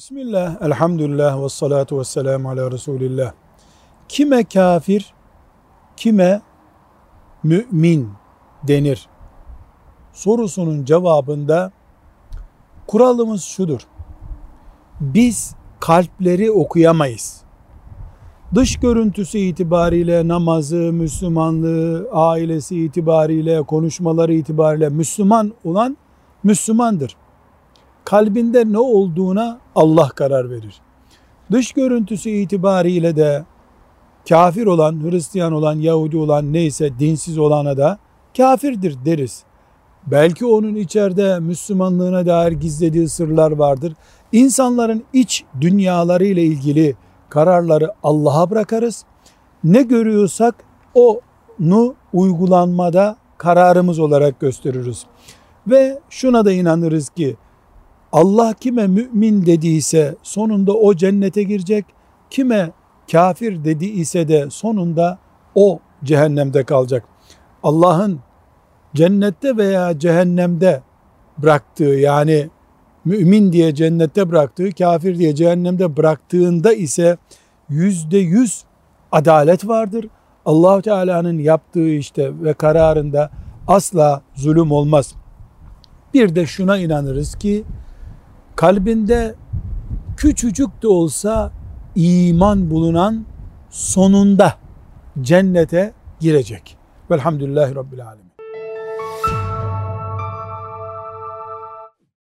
Bismillah, elhamdülillah ve salatu ve selamu ala Resulillah. Kime kafir, kime mümin denir? Sorusunun cevabında kuralımız şudur. Biz kalpleri okuyamayız. Dış görüntüsü itibariyle namazı, Müslümanlığı, ailesi itibariyle, konuşmaları itibariyle Müslüman olan Müslümandır kalbinde ne olduğuna Allah karar verir. Dış görüntüsü itibariyle de kafir olan, Hristiyan olan, Yahudi olan neyse dinsiz olana da kafirdir deriz. Belki onun içeride Müslümanlığına dair gizlediği sırlar vardır. İnsanların iç dünyaları ile ilgili kararları Allah'a bırakarız. Ne görüyorsak onu uygulanmada kararımız olarak gösteririz. Ve şuna da inanırız ki Allah kime mümin dediyse sonunda o cennete girecek. Kime kafir dediyse de sonunda o cehennemde kalacak. Allah'ın cennette veya cehennemde bıraktığı yani mümin diye cennette bıraktığı, kafir diye cehennemde bıraktığında ise yüzde yüz adalet vardır. allah Teala'nın yaptığı işte ve kararında asla zulüm olmaz. Bir de şuna inanırız ki kalbinde küçücük de olsa iman bulunan sonunda cennete girecek. Velhamdülillahi Rabbil Alemin.